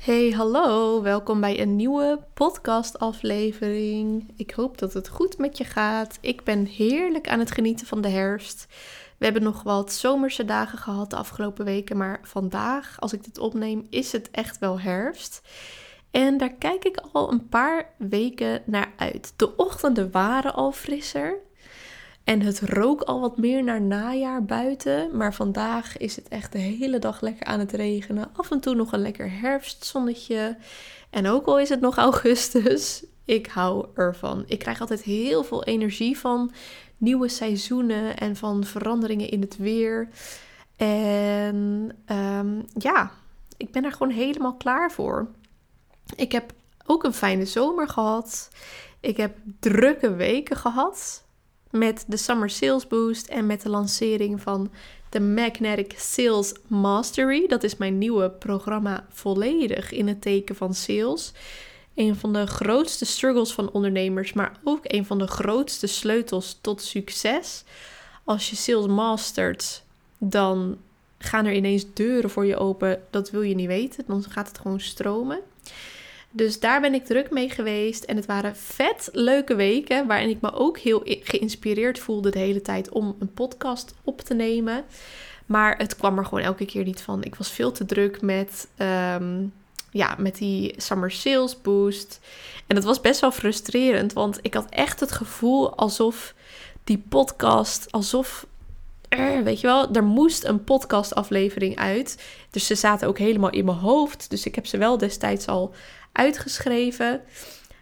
Hey, hallo, welkom bij een nieuwe podcastaflevering. Ik hoop dat het goed met je gaat. Ik ben heerlijk aan het genieten van de herfst. We hebben nog wat zomerse dagen gehad de afgelopen weken, maar vandaag, als ik dit opneem, is het echt wel herfst. En daar kijk ik al een paar weken naar uit. De ochtenden waren al frisser. En het rook al wat meer naar najaar buiten. Maar vandaag is het echt de hele dag lekker aan het regenen. Af en toe nog een lekker herfstzonnetje. En ook al is het nog augustus, ik hou ervan. Ik krijg altijd heel veel energie van nieuwe seizoenen en van veranderingen in het weer. En ehm, ja, ik ben er gewoon helemaal klaar voor. Ik heb ook een fijne zomer gehad. Ik heb drukke weken gehad met de Summer Sales Boost en met de lancering van de Magnetic Sales Mastery. Dat is mijn nieuwe programma volledig in het teken van sales. Een van de grootste struggles van ondernemers, maar ook een van de grootste sleutels tot succes. Als je sales mastert, dan gaan er ineens deuren voor je open. Dat wil je niet weten, dan gaat het gewoon stromen. Dus daar ben ik druk mee geweest. En het waren vet leuke weken. Waarin ik me ook heel geïnspireerd voelde de hele tijd om een podcast op te nemen. Maar het kwam er gewoon elke keer niet van. Ik was veel te druk met, ehm, ja, met die Summer Sales Boost. En dat was best wel frustrerend. Want ik had echt het gevoel alsof die podcast, alsof weet je wel, er moest een podcastaflevering uit. Dus ze zaten ook helemaal in mijn hoofd. Dus ik heb ze wel destijds al uitgeschreven.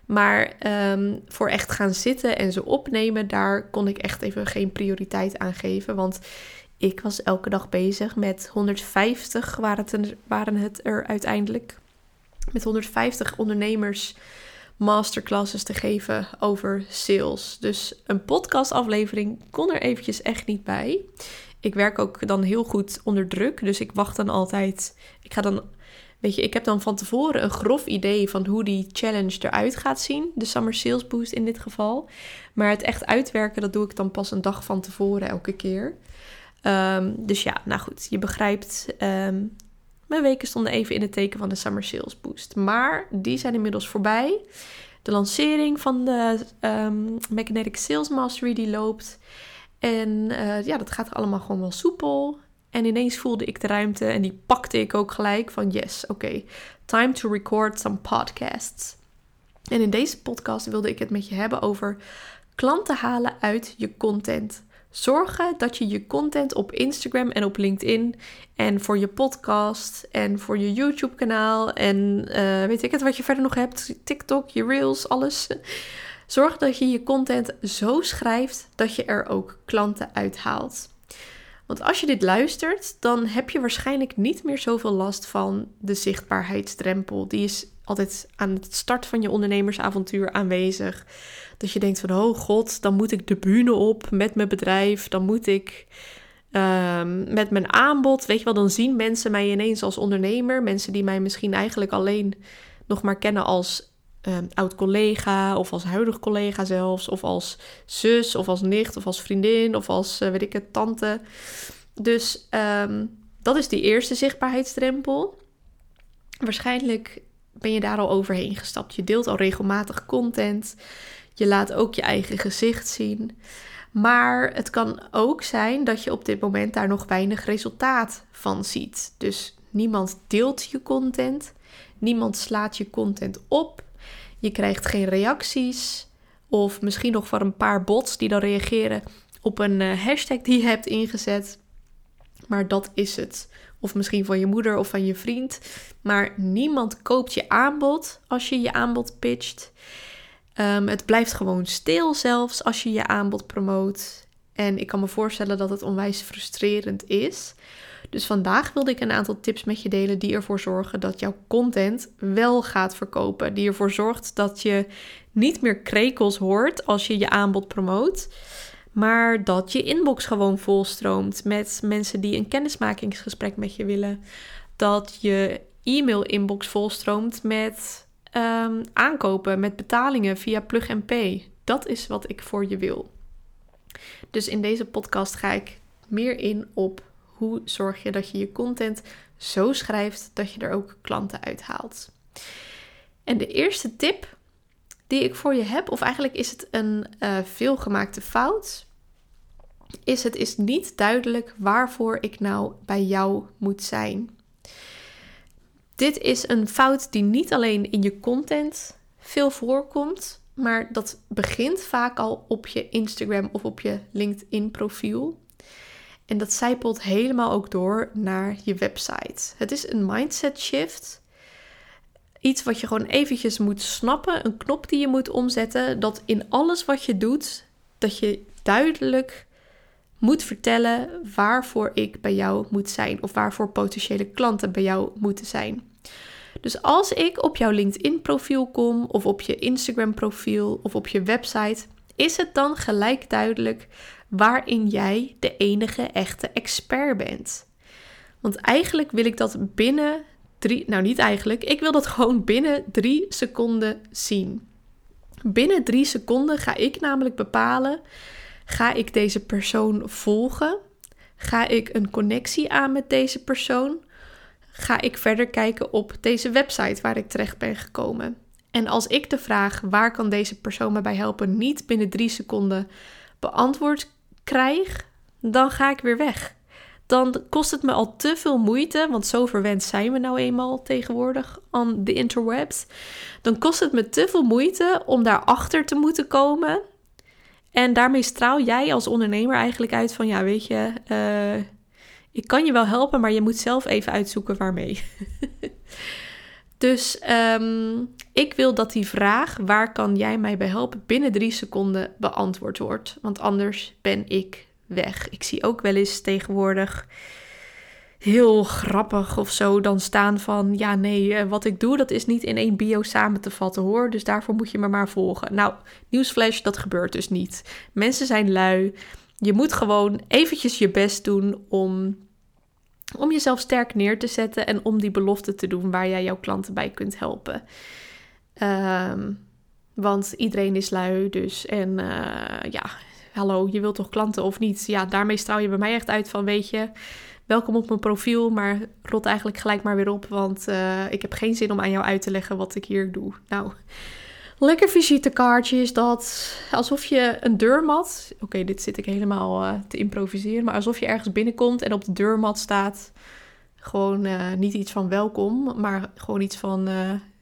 Maar ehm, voor echt gaan zitten en ze opnemen, daar kon ik echt even geen prioriteit aan geven. Want ik was elke dag bezig met 150, waren het, er, waren het er uiteindelijk. Met 150 ondernemers masterclasses te geven over sales. Dus een podcastaflevering kon er eventjes echt niet bij. Ik werk ook dan heel goed onder druk, dus ik wacht dan altijd. Ik ga dan Weet je, ik heb dan van tevoren een grof idee van hoe die challenge eruit gaat zien. De Summer Sales Boost in dit geval. Maar het echt uitwerken, dat doe ik dan pas een dag van tevoren elke keer. Ehm, dus ja, nou goed, je begrijpt. Ehm, mijn weken stonden even in het teken van de Summer Sales Boost. Maar die zijn inmiddels voorbij. De lancering van de um, Magnetic Sales Mastery die loopt. En uh, ja, dat gaat allemaal gewoon wel soepel. En ineens voelde ik de ruimte en die pakte ik ook gelijk van yes, oké, time to record some podcasts. En in deze podcast wilde ik het met je hebben over klanten halen uit je content. Zorgen dat je je content op Instagram en op LinkedIn en voor je podcast en voor je YouTube kanaal en uh, weet ik het wat je verder nog hebt, TikTok, je reels, alles. Zorg dat je je content zo schrijft dat je er ook klanten uithaalt. Want als je dit luistert, dan heb je waarschijnlijk niet meer zoveel last van de zichtbaarheidsdrempel. Die is altijd aan het start van je ondernemersavontuur aanwezig. Dat je denkt van, oh god, dan moet ik de bühne op met mijn bedrijf. Dan moet ik ehm, met mijn aanbod, weet je wel, dan zien mensen mij ineens als ondernemer. Mensen die mij misschien eigenlijk alleen nog maar kennen als um, oud collega of als huidig collega zelfs, of als zus of als nicht of als vriendin of als uh, weet ik het, tante. Dus ehm, dat is die eerste zichtbaarheidsdrempel. Waarschijnlijk ben je daar al overheen gestapt. Je deelt al regelmatig content. Je laat ook je eigen gezicht zien. Maar het kan ook zijn dat je op dit moment daar nog weinig resultaat van ziet. Dus niemand deelt je content. Niemand slaat je content op. Je krijgt geen reacties. Of misschien nog van een paar bots die dan reageren op een uh, hashtag die je hebt ingezet. Maar dat is het. Of misschien van je moeder of van je vriend. Maar niemand koopt je aanbod als je je aanbod pitcht. Um, het blijft gewoon stil zelfs als je je aanbod promoot. En ik kan me voorstellen dat het onwijs frustrerend is. Dus vandaag wilde ik een aantal tips met je delen die ervoor zorgen dat jouw content wel gaat verkopen. Die ervoor zorgt dat je niet meer krekels hoort als je je aanbod promoot. Maar dat je inbox gewoon volstroomt met mensen die een kennismakingsgesprek met je willen. Dat je e-mail-inbox volstroomt met um, aankopen, met betalingen via Plug and Pay. Dat is wat ik voor je wil. Dus in deze podcast ga ik meer in op hoe zorg je dat je je content zo schrijft dat je er ook klanten uithaalt. En de eerste tip die ik voor je heb, of eigenlijk is het een uh, veelgemaakte fout, is het is niet duidelijk waarvoor ik nou bij jou moet zijn. Dit is een fout die niet alleen in je content veel voorkomt, maar dat begint vaak al op je Instagram of op je LinkedIn profiel. En dat zijpelt helemaal ook door naar je website. Het is een mindset shift. Iets wat je gewoon eventjes moet snappen, een knop die je moet omzetten, dat in alles wat je doet, dat je duidelijk moet vertellen waarvoor ik bij jou moet zijn of waarvoor potentiële klanten bij jou moeten zijn. Dus als ik op jouw LinkedIn-profiel kom, of op je Instagram-profiel, of op je website, is het dan gelijk duidelijk waarin jij de enige echte expert bent. Want eigenlijk wil ik dat binnen drie, nou niet eigenlijk, ik wil dat gewoon binnen drie seconden zien. Binnen drie seconden ga ik namelijk bepalen: ga ik deze persoon volgen? Ga ik een connectie aan met deze persoon? ga ik verder kijken op deze website waar ik terecht ben gekomen. En als ik de vraag waar kan deze persoon me bij helpen niet binnen drie seconden beantwoord krijg, dan ga ik weer weg. Dan kost het me al te veel moeite, want zo verwend zijn we nou eenmaal tegenwoordig aan de interwebs. Dan kost het me te veel moeite om daarachter te moeten komen. En daarmee straal jij als ondernemer eigenlijk uit van, ja, weet je, uh, ik kan je wel helpen, maar je moet zelf even uitzoeken waarmee. dus ehm, ik wil dat die vraag, waar kan jij mij bij helpen, binnen drie seconden beantwoord wordt. Want anders ben ik weg. Ik zie ook wel eens tegenwoordig heel grappig of zo dan staan van ja nee, eh, wat ik doe dat is niet in één bio samen te vatten hoor, dus daarvoor moet je me maar volgen. Nou, nieuwsflash, dat gebeurt dus niet. Mensen zijn lui. Je moet gewoon eventjes je best doen om om jezelf sterk neer te zetten en om die belofte te doen waar jij jouw klanten bij kunt helpen. Ehm, want iedereen is lui, dus en uh, ja, hallo, je wilt toch klanten of niet? Ja, daarmee straal je bij mij echt uit van, weet je, welkom op mijn profiel, maar rot eigenlijk gelijk maar weer op, want uh, ik heb geen zin om aan jou uit te leggen wat ik hier doe. Nou, Lekker visitekaartje is dat. Alsof je een deurmat. Oké, dit zit ik helemaal uh, te improviseren. Maar alsof je ergens binnenkomt en op de deurmat staat. Gewoon uh, niet iets van welkom, maar gewoon iets van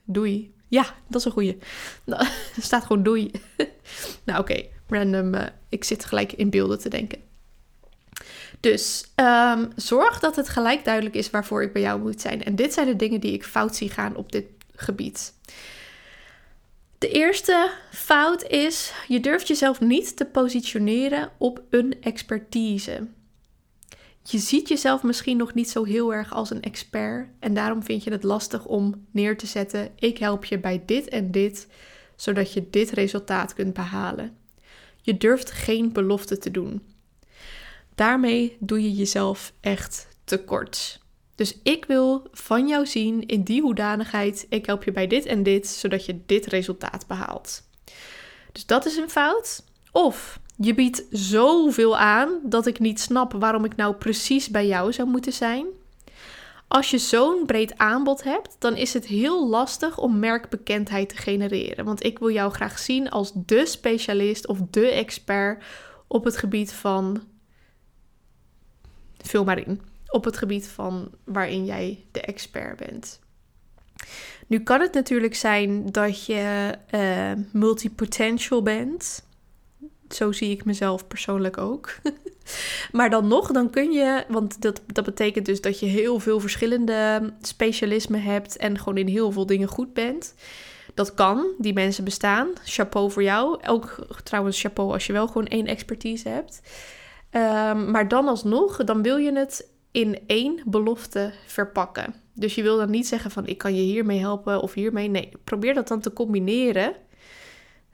doei. Ja, dat is een goeie. Nou, er staat gewoon doei. nou, oké, random. ik zit gelijk in beelden te denken. Dus um, zorg dat het gelijk duidelijk is waarvoor ik bij jou moet zijn. En dit zijn de dingen die ik fout zie gaan op dit gebied. De eerste fout is, je durft jezelf niet te positioneren op een expertise. Je ziet jezelf misschien nog niet zo heel erg als een expert en daarom vind je het lastig om neer te zetten: ik help je bij dit en dit, zodat je dit resultaat kunt behalen. Je durft geen belofte te doen. Daarmee doe je jezelf echt tekort. Dus ik wil van jou zien in die hoedanigheid, ik help je bij dit en dit, zodat je dit resultaat behaalt. Dus dat is een fout. Of je biedt zoveel aan dat ik niet snap waarom ik nou precies bij jou zou moeten zijn. Als je zo'n breed aanbod hebt, dan is het heel lastig om merkbekendheid te genereren. Want ik wil jou graag zien als de specialist of de expert op het gebied van. Vul maar in op het gebied van waarin jij de expert bent. Nu kan het natuurlijk zijn dat je uh, multipotential bent. Zo zie ik mezelf persoonlijk ook. maar dan nog, dan kun je, want dat, dat betekent dus dat je heel veel verschillende specialismen hebt en gewoon in heel veel dingen goed bent. Dat kan, die mensen bestaan. Chapeau voor jou. Ook trouwens chapeau als je wel gewoon één expertise hebt. Um, maar dan alsnog, dan wil je het in één belofte verpakken. Dus je wil dan niet zeggen van ik kan je hiermee helpen of hiermee. Nee, probeer dat dan te combineren.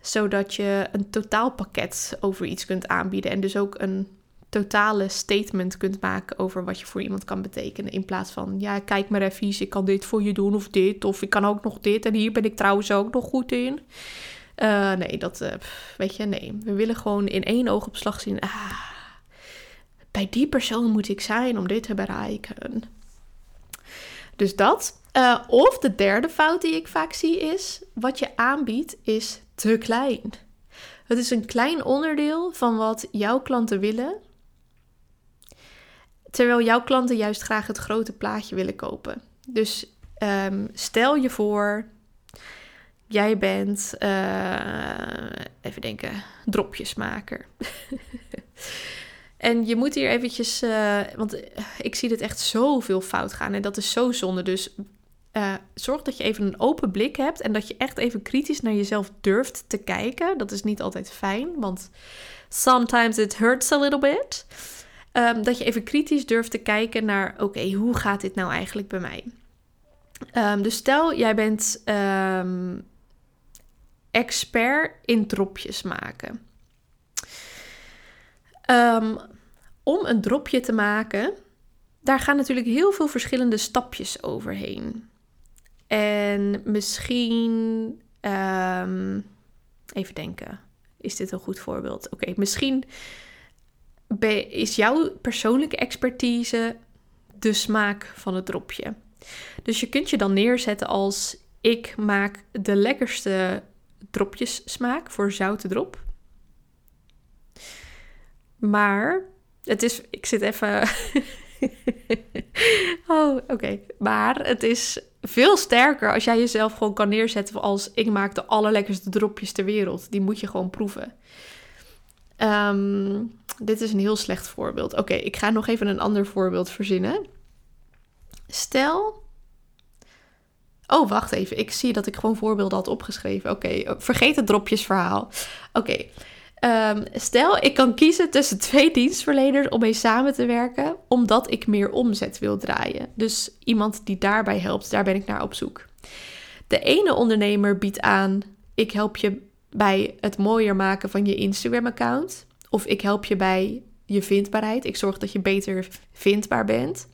Zodat je een totaalpakket over iets kunt aanbieden. En dus ook een totale statement kunt maken over wat je voor iemand kan betekenen. In plaats van, ja, kijk maar even, ik kan dit voor je doen of dit. Of ik kan ook nog dit. En hier ben ik trouwens ook nog goed in. Uh, nee, dat, uh, weet je, nee. We willen gewoon in één oogopslag zien. Ah, bij die persoon moet ik zijn om dit te bereiken. Dus dat. Uh, of de derde fout die ik vaak zie is: wat je aanbiedt is te klein. Het is een klein onderdeel van wat jouw klanten willen. Terwijl jouw klanten juist graag het grote plaatje willen kopen. Dus um, stel je voor, jij bent, uh, even denken, dropjesmaker. en je moet hier eventjes, uh, want ik zie dit echt zoveel fout gaan en dat is zo zonde. Dus uh, zorg dat je even een open blik hebt en dat je echt even kritisch naar jezelf durft te kijken. Dat is niet altijd fijn, want sometimes it hurts a little bit. Um, dat je even kritisch durft te kijken naar: oké, hoe gaat dit nou eigenlijk bij mij? Um, dus stel, jij bent um, expert in dropjes maken. Om een dropje te maken, daar gaan natuurlijk heel veel verschillende stapjes overheen. En misschien, um, even denken, is dit een goed voorbeeld? Oké, misschien is jouw persoonlijke expertise de smaak van het dropje. Dus je kunt je dan neerzetten als ik maak de lekkerste dropjes smaak voor zoute drop. Maar het is, ik zit even. oh, oké. Maar het is veel sterker als jij jezelf gewoon kan neerzetten als ik maak de allerlekkerste dropjes ter wereld. Die moet je gewoon proeven. Um, dit is een heel slecht voorbeeld. Oké, ik ga nog even een ander voorbeeld verzinnen. Stel. Oh, wacht even. Ik zie dat ik gewoon voorbeelden had opgeschreven. Oké, vergeet het dropjesverhaal. Oké. Ehm, stel, ik kan kiezen tussen twee dienstverleners om mee samen te werken, omdat ik meer omzet wil draaien. Dus iemand die daarbij helpt, daar ben ik naar op zoek. De ene ondernemer biedt aan: ik help je bij het mooier maken van je Instagram-account. Of ik help je bij je vindbaarheid. Ik zorg dat je beter vindbaar bent.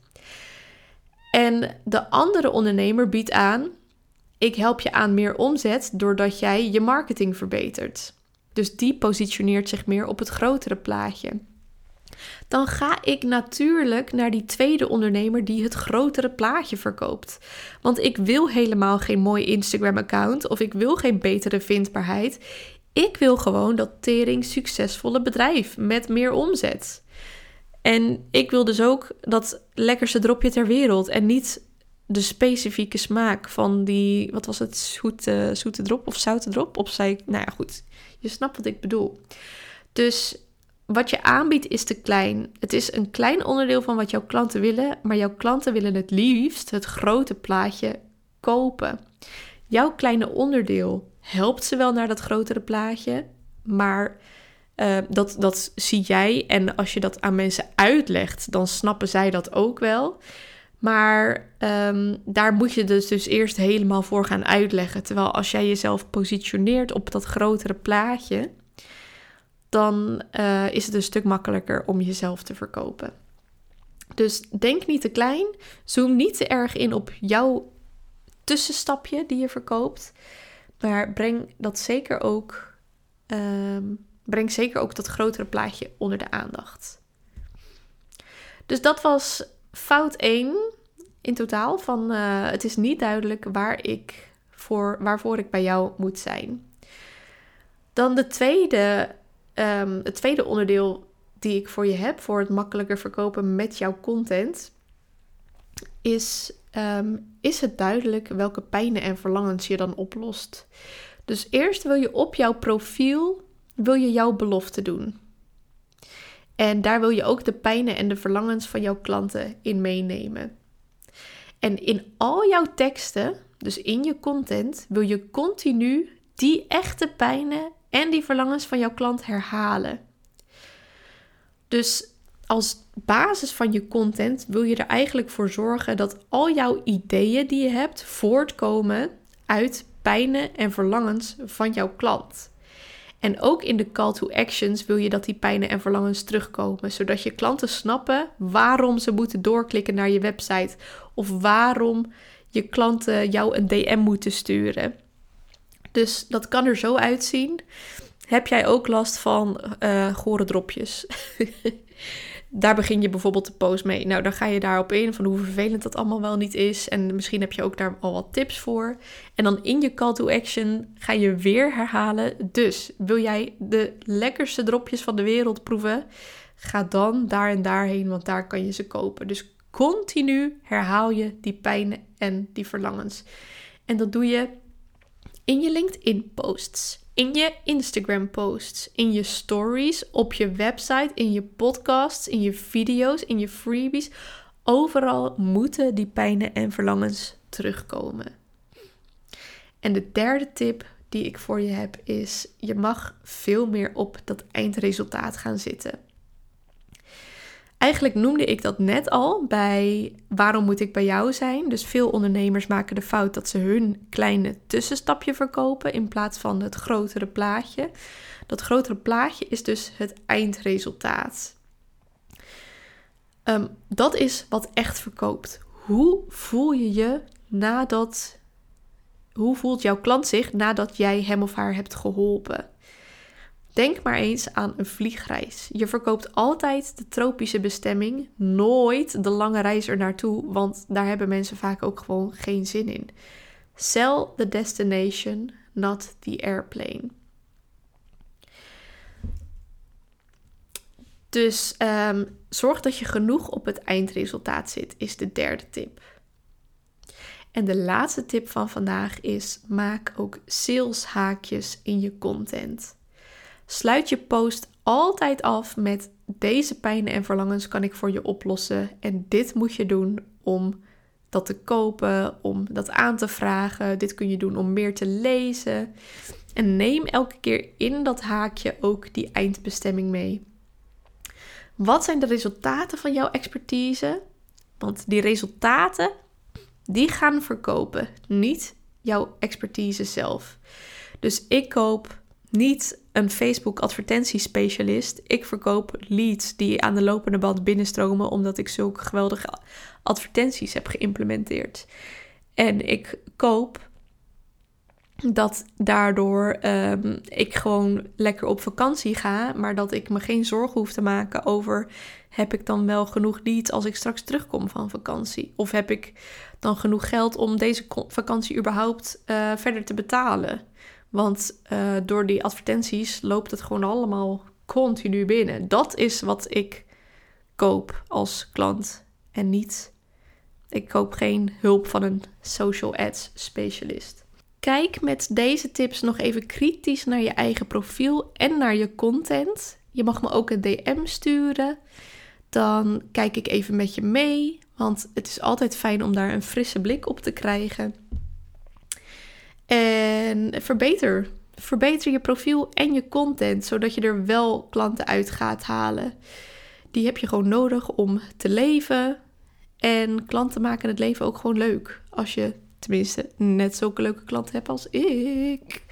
En de andere ondernemer biedt aan: ik help je aan meer omzet doordat jij je marketing verbetert. Dus die positioneert zich meer op het grotere plaatje. Dan ga ik natuurlijk naar die tweede ondernemer die het grotere plaatje verkoopt. Want ik wil helemaal geen mooi Instagram-account of ik wil geen betere vindbaarheid. Ik wil gewoon dat tering succesvolle bedrijf met meer omzet. En ik wil dus ook dat lekkerste dropje ter wereld en niet de specifieke smaak van die, wat was het, zoete, zoete drop of zoute drop? Of zei ik, nou ja, goed, je snapt wat ik bedoel. Dus wat je aanbiedt is te klein. Het is een klein onderdeel van wat jouw klanten willen, maar jouw klanten willen het liefst het grote plaatje kopen. Jouw kleine onderdeel helpt ze wel naar dat grotere plaatje, maar uh, dat, dat zie jij. En als je dat aan mensen uitlegt, dan snappen zij dat ook wel. Maar um, daar moet je dus, dus eerst helemaal voor gaan uitleggen. Terwijl als jij jezelf positioneert op dat grotere plaatje, dan uh, is het een stuk makkelijker om jezelf te verkopen. Dus denk niet te klein. Zoom niet te erg in op jouw tussenstapje die je verkoopt. Maar breng dat zeker ook. Um, breng zeker ook dat grotere plaatje onder de aandacht. Dus dat was fout 1 in totaal. Van uh, het is niet duidelijk waar ik voor, waarvoor ik bij jou moet zijn. Dan de tweede, um, het tweede onderdeel die ik voor je heb voor het makkelijker verkopen met jouw content, is, um, is het duidelijk welke pijnen en verlangens je dan oplost. Dus eerst wil je op jouw profiel wil je jouw belofte doen. En daar wil je ook de pijnen en de verlangens van jouw klanten in meenemen. En in al jouw teksten, dus in je content, wil je continu die echte pijnen en die verlangens van jouw klant herhalen. Dus als basis van je content wil je er eigenlijk voor zorgen dat al jouw ideeën die je hebt voortkomen uit pijnen en verlangens van jouw klant. En ook in de call to actions wil je dat die pijnen en verlangens terugkomen, zodat je klanten snappen waarom ze moeten doorklikken naar je website of waarom je klanten jou een DM moeten sturen. Dus dat kan er zo uitzien. Heb jij ook last van uh, gore dropjes? Daar begin je bijvoorbeeld de post mee. Nou, dan ga je daarop in van hoe vervelend dat allemaal wel niet is. En misschien heb je ook daar al wat tips voor. En dan in je call to action ga je weer herhalen. Dus wil jij de lekkerste dropjes van de wereld proeven? Ga dan daar en daarheen, want daar kan je ze kopen. Dus continu herhaal je die pijnen en die verlangens. En dat doe je in je LinkedIn posts, in je Instagram posts, in je stories, op je website, in je podcasts, in je video's, in je freebies. Overal moeten die pijnen en verlangens terugkomen. En de derde tip die ik voor je heb is: je mag veel meer op dat eindresultaat gaan zitten. Eigenlijk noemde ik dat net al bij waarom moet ik bij jou zijn. Dus veel ondernemers maken de fout dat ze hun kleine tussenstapje verkopen in plaats van het grotere plaatje. Dat grotere plaatje is dus het eindresultaat. Ehm, dat is wat echt verkoopt. Hoe voel je je nadat. Hoe voelt jouw klant zich nadat jij hem of haar hebt geholpen? Denk maar eens aan een vliegreis. Je verkoopt altijd de tropische bestemming, nooit de lange reis er naartoe, want daar hebben mensen vaak ook gewoon geen zin in. Sell the destination, not the airplane. Dus um, zorg dat je genoeg op het eindresultaat zit, is de derde tip. En de laatste tip van vandaag is: maak ook saleshaakjes in je content. Sluit je post altijd af met deze pijnen en verlangens kan ik voor je oplossen en dit moet je doen om dat te kopen, om dat aan te vragen. Dit kun je doen om meer te lezen. En neem elke keer in dat haakje ook die eindbestemming mee. Wat zijn de resultaten van jouw expertise? Want die resultaten, die gaan verkopen, niet jouw expertise zelf. Dus ik koop niet een Facebook advertentiespecialist. Ik verkoop leads die aan de lopende band binnenstromen omdat ik zulke geweldige advertenties heb geïmplementeerd. En ik koop dat daardoor um, ik gewoon lekker op vakantie ga, maar dat ik me geen zorgen hoef te maken over heb ik dan wel genoeg leads als ik straks terugkom van vakantie? Of heb ik dan genoeg geld om deze vakantie überhaupt uh, verder te betalen? Want uh, door die advertenties loopt het gewoon allemaal continu binnen. Dat is wat ik koop als klant en niet. Ik koop geen hulp van een social ads specialist. Kijk met deze tips nog even kritisch naar je eigen profiel en naar je content. Je mag me ook een DM sturen. Dan kijk ik even met je mee. Want het is altijd fijn om daar een frisse blik op te krijgen. En verbeter. Verbeter je profiel en je content, zodat je er wel klanten uit gaat halen. Die heb je gewoon nodig om te leven. En klanten maken het leven ook gewoon leuk. Als je tenminste net zulke leuke klanten hebt als ik.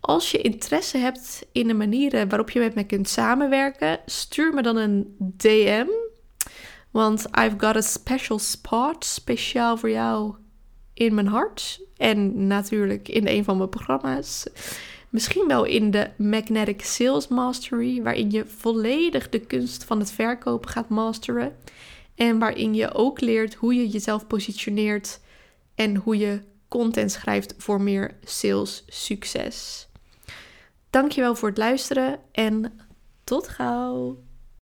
Als je interesse hebt in de manieren waarop je met me kunt samenwerken, stuur me dan een DM. Want I've got a special spot speciaal voor jou in mijn hart. En natuurlijk in een van mijn programma's. Misschien wel in de Magnetic Sales Mastery, waarin je volledig de kunst van het verkopen gaat masteren. En waarin je ook leert hoe je jezelf positioneert en hoe je content schrijft voor meer sales succes. Dankjewel voor het luisteren en tot gauw.